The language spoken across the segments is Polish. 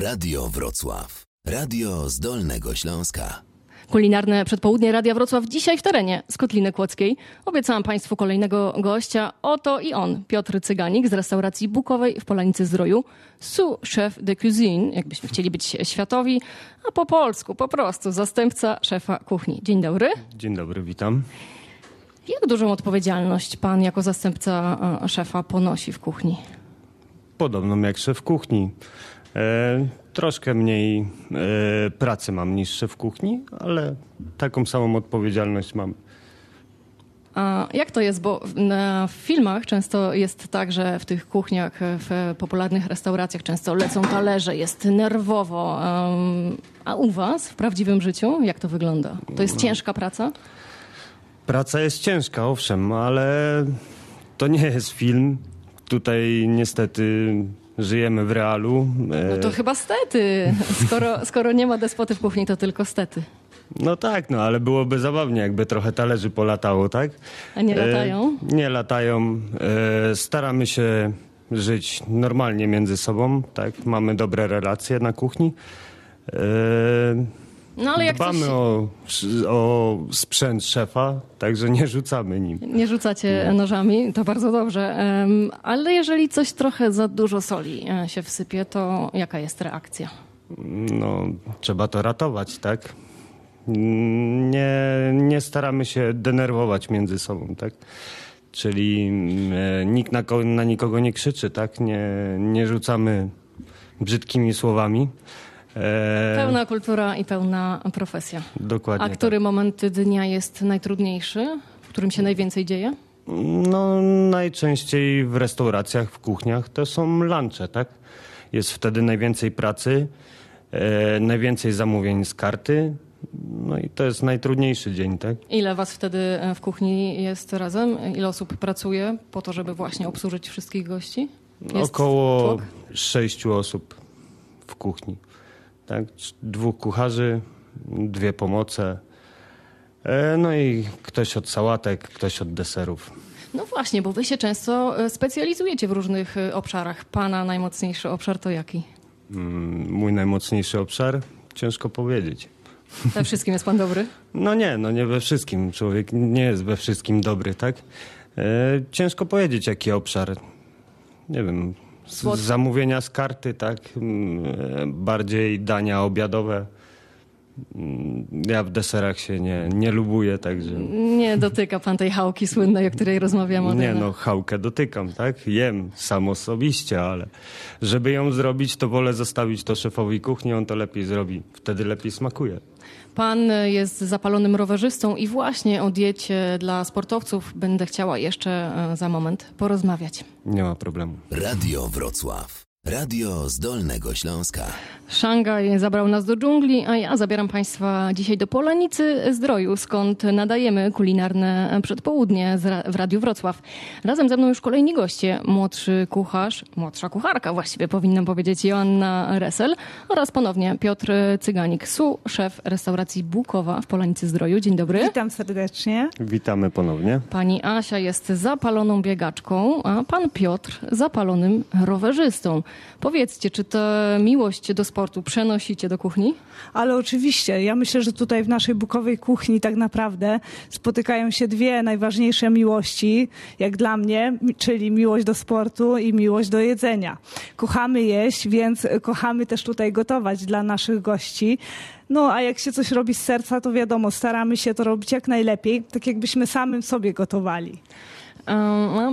Radio Wrocław. Radio z Dolnego Śląska. Kulinarne przedpołudnie Radia Wrocław dzisiaj w terenie z Kotliny Kłodzkiej. Obiecałam Państwu kolejnego gościa. Oto i on, Piotr Cyganik z restauracji Bukowej w Polanicy Zdroju. Sous chef de cuisine, jakbyśmy chcieli być światowi, a po polsku po prostu zastępca szefa kuchni. Dzień dobry. Dzień dobry, witam. Jak dużą odpowiedzialność Pan jako zastępca e, szefa ponosi w kuchni? Podobną jak szef kuchni. E, troszkę mniej e, pracy mam niż szef kuchni, ale taką samą odpowiedzialność mam. A jak to jest? Bo w- na w filmach często jest tak, że w tych kuchniach, w popularnych restauracjach często lecą talerze, jest nerwowo. a u Was w prawdziwym życiu jak to wygląda? To jest ciężka praca? Praca jest ciężka, owszem, ale to nie jest film. Tutaj niestety żyjemy w realu. E, No to chyba stety. Skoro, skoro nie ma despoty w kuchni, to tylko stety. no tak, no ale byłoby zabawnie, jakby trochę talerzy polatało, tak? A nie latają? E, nie latają. E, staramy się żyć normalnie między sobą, tak? Mamy dobre relacje na kuchni. E, No ale jak Dbamy coś o, o sprzęt szefa, także nie rzucamy nim. nie rzucacie nożami, to bardzo dobrze. Ale jeżeli coś trochę za dużo soli e, się wsypie, to jaka jest reakcja? No, trzeba to ratować, tak? Nie, nie staramy się denerwować między sobą, tak? Czyli e, nikt na, na nikogo nie krzyczy, tak? Nie, nie rzucamy brzydkimi słowami. E, Pełna kultura i pełna profesja. Dokładnie. A który moment dnia jest najtrudniejszy? W którym się najwięcej dzieje? Tak. No, najczęściej w restauracjach, w kuchniach to są lunche, tak? Jest wtedy najwięcej pracy, e, najwięcej zamówień z karty. No i to jest najtrudniejszy dzień, tak? Ile was wtedy e, w kuchni jest razem? Ile osób pracuje po to, żeby właśnie obsłużyć wszystkich gości? Jest Około tłok? sześciu osób w kuchni. Tak? Dwóch kucharzy, dwie pomoce. E, no i ktoś od sałatek, ktoś od deserów. No właśnie, bo wy się często e, specjalizujecie w różnych e, obszarach. Pana najmocniejszy obszar to jaki? Mm, Mój najmocniejszy obszar? Ciężko powiedzieć. We wszystkim jest pan dobry? No nie, no nie we wszystkim. Człowiek nie jest we wszystkim dobry, tak? Ciężko powiedzieć, jaki obszar. Nie wiem. Zamówienia z karty, tak? Mm, e, Bardziej dania obiadowe. Ja w deserach się nie, nie lubuję, także. Nie dotyka pan tej chałki słynnej, o której rozmawiamy od Nie no, chałkę dotykam, tak? Jem sam osobiście, ale żeby ją zrobić, to wolę zostawić to szefowi kuchni, on to lepiej zrobi. Wtedy lepiej smakuje. Pan jest zapalonym rowerzystą i właśnie o diecie dla sportowców będę chciała jeszcze e, za moment porozmawiać. Nie ma problemu. Radio Wrocław. Radio z Dolnego Śląska. Szangaj zabrał nas do dżungli, a ja zabieram Państwa dzisiaj do Polanicy Zdroju, skąd nadajemy kulinarne przedpołudnie w Radiu Wrocław. Razem ze mną już kolejni goście, młodszy kucharz, młodsza kucharka właściwie powinnam powiedzieć, Joanna Resel oraz ponownie Piotr Cyganik, su, szef restauracji Bukowa w Polanicy Zdroju. Dzień dobry. Witam serdecznie. Witamy ponownie. Pani Asia jest zapaloną biegaczką, a pan Piotr zapalonym rowerzystą. Powiedzcie, czy tę miłość do sportu przenosicie do kuchni? Ale oczywiście, ja myślę, że tutaj w naszej bukowej kuchni tak naprawdę spotykają się dwie najważniejsze miłości, jak dla mnie, czyli miłość do sportu i miłość do jedzenia. Kochamy jeść, więc kochamy też tutaj gotować dla naszych gości. No, a jak się coś robi z serca, to wiadomo, staramy się to robić jak najlepiej, tak jakbyśmy samym sobie gotowali.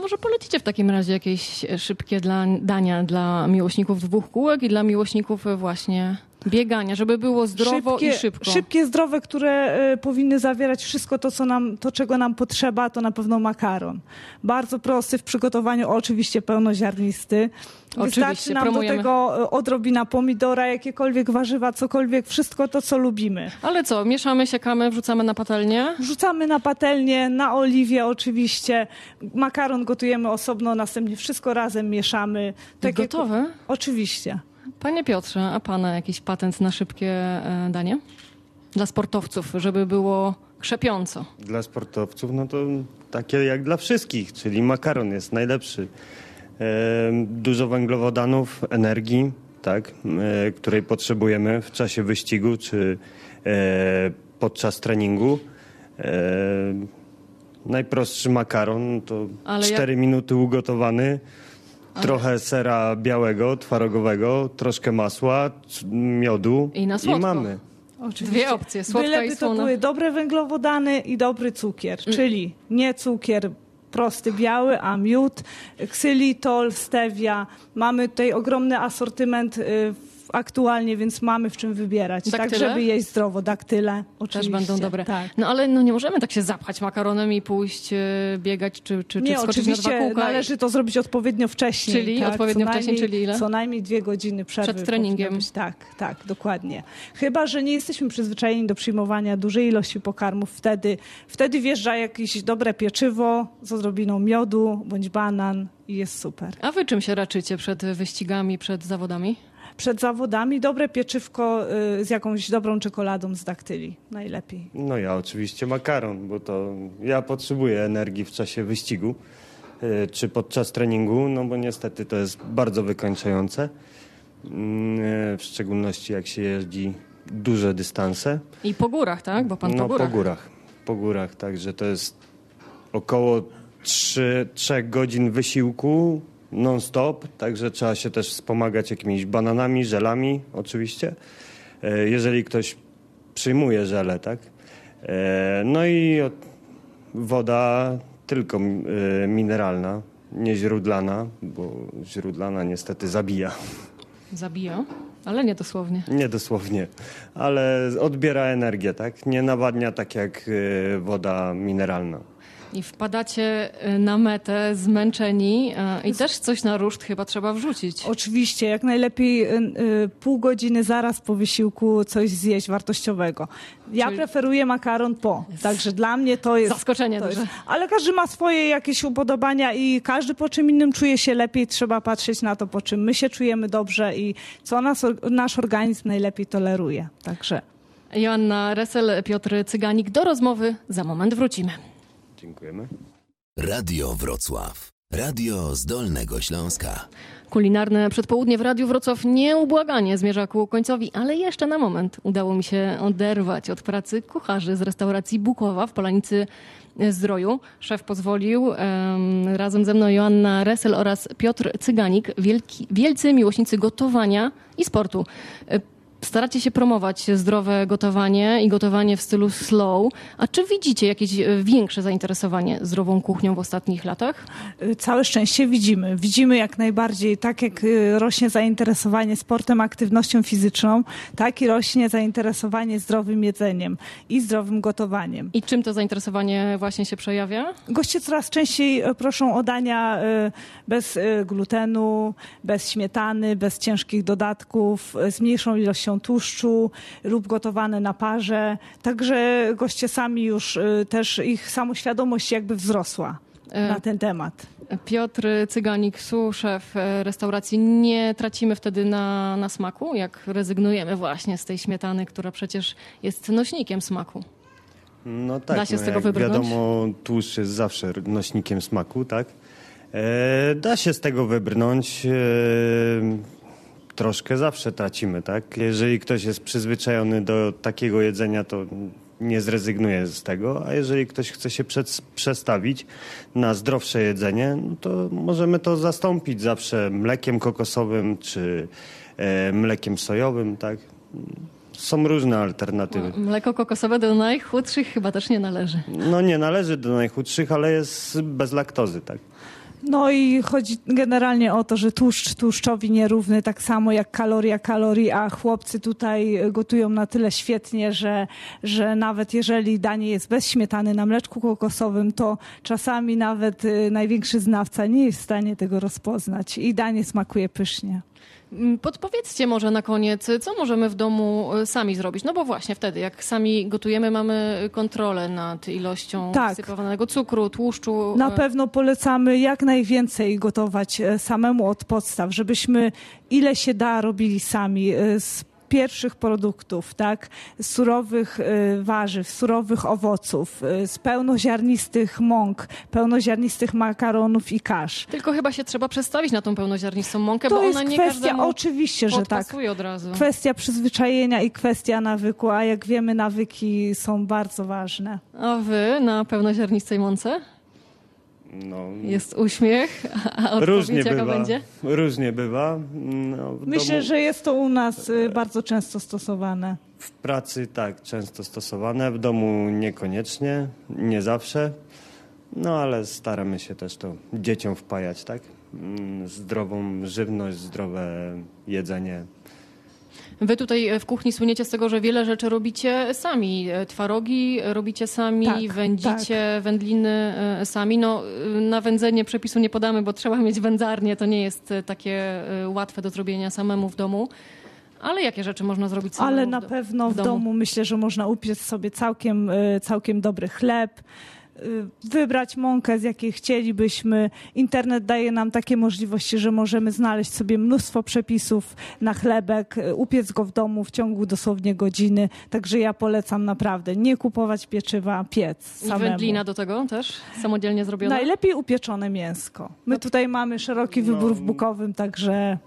Może polecicie w takim razie jakieś szybkie dla, dania dla miłośników dwóch kółek i dla miłośników właśnie biegania, żeby było zdrowo i szybko. Szybkie, zdrowe, które e, powinny zawierać wszystko to, co nam, to, czego nam potrzeba, to na pewno makaron. Bardzo prosty w przygotowaniu, oczywiście pełnoziarnisty. Oczywiście, Wystarczy nam promujemy. do tego e, odrobina pomidora, jakiekolwiek warzywa, cokolwiek, wszystko to, co lubimy. Ale co, mieszamy, siekamy, wrzucamy na patelnię? Wrzucamy na patelnię, na oliwie oczywiście. Makaron gotujemy osobno, następnie wszystko razem mieszamy. Tak jak- Gotowe? Oczywiście. Panie Piotrze, a pana jakiś patent na szybkie e, danie? Dla sportowców, żeby było krzepiąco. Dla sportowców, no to takie jak dla wszystkich, czyli makaron jest najlepszy. E, dużo węglowodanów, energii, tak, e, której potrzebujemy w czasie wyścigu czy podczas treningu. Najprostszy makaron to Ale 4 minuty ugotowany, trochę sera białego, twarogowego, troszkę masła, miodu I na słodko. mamy. Dwie opcje, słodka Byleby i to słona. były dobre węglowodany i dobry cukier, Mm. czyli nie cukier prosty, biały, a miód, ksylitol, stevia. Mamy tutaj ogromny asortyment y, w- aktualnie, więc mamy w czym wybierać. Tak, Daktyle? żeby jeść zdrowo. Daktyle Też oczywiście. będą dobre. Tak. No ale no, nie możemy tak się zapchać makaronem i pójść e, biegać czy, czy, czy Nie, wskoczyć na dwa oczywiście kółka. należy to zrobić odpowiednio wcześniej. Czyli tak, odpowiednio wcześniej, najmniej- czyli ile? Co najmniej dwie godziny przerwy. Przed treningiem. Być. Tak, tak, dokładnie. Chyba, że nie jesteśmy przyzwyczajeni do przyjmowania dużej ilości pokarmów, wtedy, wtedy wjeżdża jakieś dobre pieczywo z odrobiną miodu bądź banan i jest super. A wy czym się raczycie przed wyścigami, przed zawodami? Przed zawodami dobre pieczywko y, z jakąś dobrą czekoladą z daktyli. Najlepiej. No ja oczywiście makaron, bo to ja potrzebuję energii w czasie wyścigu y, czy podczas treningu, no bo niestety to jest bardzo wykończające. Mm, y, W szczególności jak się jeździ duże dystanse. I po górach, tak? Bo pan no po górach. po górach. Po górach, także to jest około 3, 3 godzin wysiłku non-stop, także trzeba się też wspomagać jakimiś bananami, żelami oczywiście, e, jeżeli ktoś przyjmuje żele, tak? E, No i od- woda tylko e, mineralna, nie źródlana, bo źródlana niestety zabija. Zabija, ale nie dosłownie. Nie dosłownie, ale odbiera energię, tak? Nie nawadnia tak jak woda mineralna. I wpadacie e, na metę zmęczeni e, i też coś na ruszt chyba trzeba wrzucić. Oczywiście, jak najlepiej y, y, pół godziny zaraz po wysiłku coś zjeść wartościowego. Ja Czyli- preferuję makaron po, także dla mnie to jest... Zaskoczenie to jest, Ale każdy ma swoje jakieś upodobania i każdy po czym innym czuje się lepiej. Trzeba patrzeć na to, po czym my się czujemy dobrze i co nas, nasz organizm najlepiej toleruje. Także Joanna Resel, Piotr Cyganik. Do rozmowy za moment wrócimy. Dziękujemy. Radio Wrocław. Radio z Dolnego Śląska. Kulinarne przedpołudnie w Radiu Wrocław nieubłaganie zmierza ku końcowi, ale jeszcze na moment udało mi się oderwać od pracy kucharzy z restauracji Bukowa w Polanicy Zdroju. Szef pozwolił, em, razem ze mną Joanna Resel oraz Piotr Cyganik, wielki, wielcy miłośnicy gotowania i sportu. E, Staracie się promować zdrowe gotowanie i gotowanie w stylu slow. A czy widzicie jakieś e, większe zainteresowanie zdrową kuchnią w ostatnich latach? y, całe szczęście widzimy. Widzimy jak najbardziej, tak jak y, rośnie zainteresowanie sportem, aktywnością fizyczną, tak i rośnie zainteresowanie zdrowym jedzeniem i zdrowym gotowaniem. I czym to zainteresowanie właśnie się przejawia? Goście coraz częściej e, proszą o dania e, bez e, glutenu, bez śmietany, bez ciężkich dodatków, e, z mniejszą ilością tłuszczu lub gotowane na parze. Także goście sami już e, też ich samoświadomość jakby wzrosła E, na ten temat. Piotr Cyganik, szef e, restauracji. Nie tracimy wtedy na, na smaku, jak rezygnujemy właśnie z tej śmietany, która przecież jest nośnikiem smaku. No tak, Da się no z tego jak wybrnąć? wiadomo, tłuszcz jest zawsze nośnikiem smaku, tak? E, da się z tego wybrnąć. E, troszkę zawsze tracimy, tak? Jeżeli ktoś jest przyzwyczajony do takiego jedzenia, to nie zrezygnuje z tego, a jeżeli ktoś chce się przed, przestawić na zdrowsze jedzenie, no to możemy to zastąpić zawsze mlekiem kokosowym czy e, mlekiem sojowym, tak? Są różne alternatywy. Mleko kokosowe do najchudszych chyba też nie należy. No nie należy do najchudszych, ale jest bez laktozy, tak? No i chodzi generalnie o to, że tłuszcz tłuszczowi nierówny, tak samo jak kaloria kalorii, a chłopcy tutaj gotują na tyle świetnie, że, że nawet jeżeli danie jest bez śmietany na mleczku kokosowym, to czasami nawet y, największy znawca nie jest w stanie tego rozpoznać i danie smakuje pysznie. Mm, Podpowiedzcie może na koniec, co możemy w domu e, sami zrobić? No bo właśnie wtedy, jak sami gotujemy, mamy kontrolę nad ilością Tak. wsypywanego cukru, tłuszczu. Na e, pewno polecamy jak najwięcej gotować e, samemu od podstaw, żebyśmy ile się da robili sami. Z pierwszych produktów, tak? Surowych y, warzyw, surowych owoców, y, z pełnoziarnistych mąk, pełnoziarnistych makaronów i kasz. Tylko chyba się trzeba przestawić na tą pełnoziarnistą mąkę, To bo jest ona nie kwestia, oczywiście, że tak. od razu. Kwestia przyzwyczajenia i kwestia nawyku, a jak wiemy, nawyki są bardzo ważne. A wy na pełnoziarnistej mące? No, Jest uśmiech, a odpowiedź różnie jaka bywa. będzie? Różnie bywa. No, w Myślę, domu, że jest to u nas y, bardzo często stosowane. W pracy tak, często stosowane, w domu niekoniecznie, nie zawsze. No ale staramy się też to dzieciom wpajać, tak? Mm, Zdrową żywność, zdrowe jedzenie. Wy tutaj e, w kuchni słyniecie z tego, że wiele rzeczy robicie sami. E, Twarogi robicie sami, Tak, wędzicie wędliny e, sami. No, na wędzenie przepisu nie podamy, bo trzeba mieć wędzarnię. To nie jest takie łatwe do zrobienia samemu w domu. Ale jakie rzeczy można zrobić samemu Ale w na pewno w domu myślę, że można upiec sobie całkiem, całkiem dobry chleb, wybrać mąkę, z jakiej chcielibyśmy. Internet daje nam takie możliwości, że możemy znaleźć sobie mnóstwo przepisów na chlebek, y, upiec go w domu w ciągu dosłownie godziny. Także ja polecam naprawdę nie kupować pieczywa, piec I samemu. wędlina do tego też samodzielnie zrobiona? Najlepiej upieczone mięsko. My tutaj mamy szeroki wybór w Bukowym, także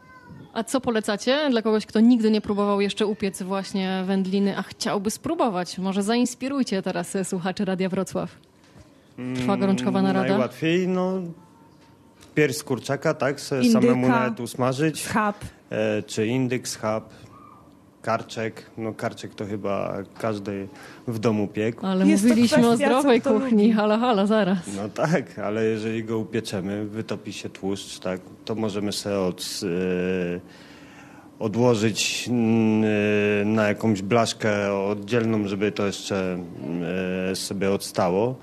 A co polecacie dla kogoś, kto nigdy nie próbował jeszcze upiec właśnie wędliny, a chciałby spróbować? Może zainspirujcie teraz słuchaczy Radia Wrocław. Trwa gorączkowa narada. Najłatwiej, no, pierś z kurczaka, tak? Se Indyka. samemu nawet usmażyć. schab. E, czy indyk, schab, karczek. No karczek to chyba każdy w domu piekł. Ale Jest mówiliśmy o zdrowej kuchni. lubi. Halo, halo, zaraz. No tak, ale jeżeli go upieczemy, wytopi się tłuszcz, tak, to możemy sobie od, e, odłożyć mm, e, na jakąś blaszkę oddzielną, żeby to jeszcze e, sobie odstało.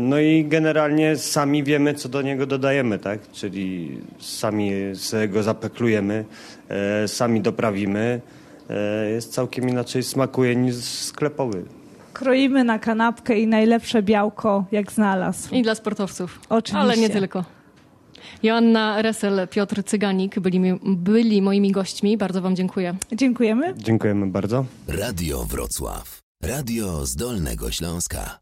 No i generalnie sami wiemy, co do niego dodajemy, tak? Czyli sami sobie go zapeklujemy, e, sami doprawimy. E, Jest całkiem inaczej smakuje niż sklepowy. Kroimy na kanapkę i najlepsze białko, jak znalazł. I dla sportowców. Oczywiście. Ale nie tylko. Joanna Resel, Piotr Cyganik byli, mi, byli moimi gośćmi. Bardzo wam dziękuję. Dziękujemy. Dziękujemy bardzo. Radio Wrocław. Radio z Dolnego Śląska.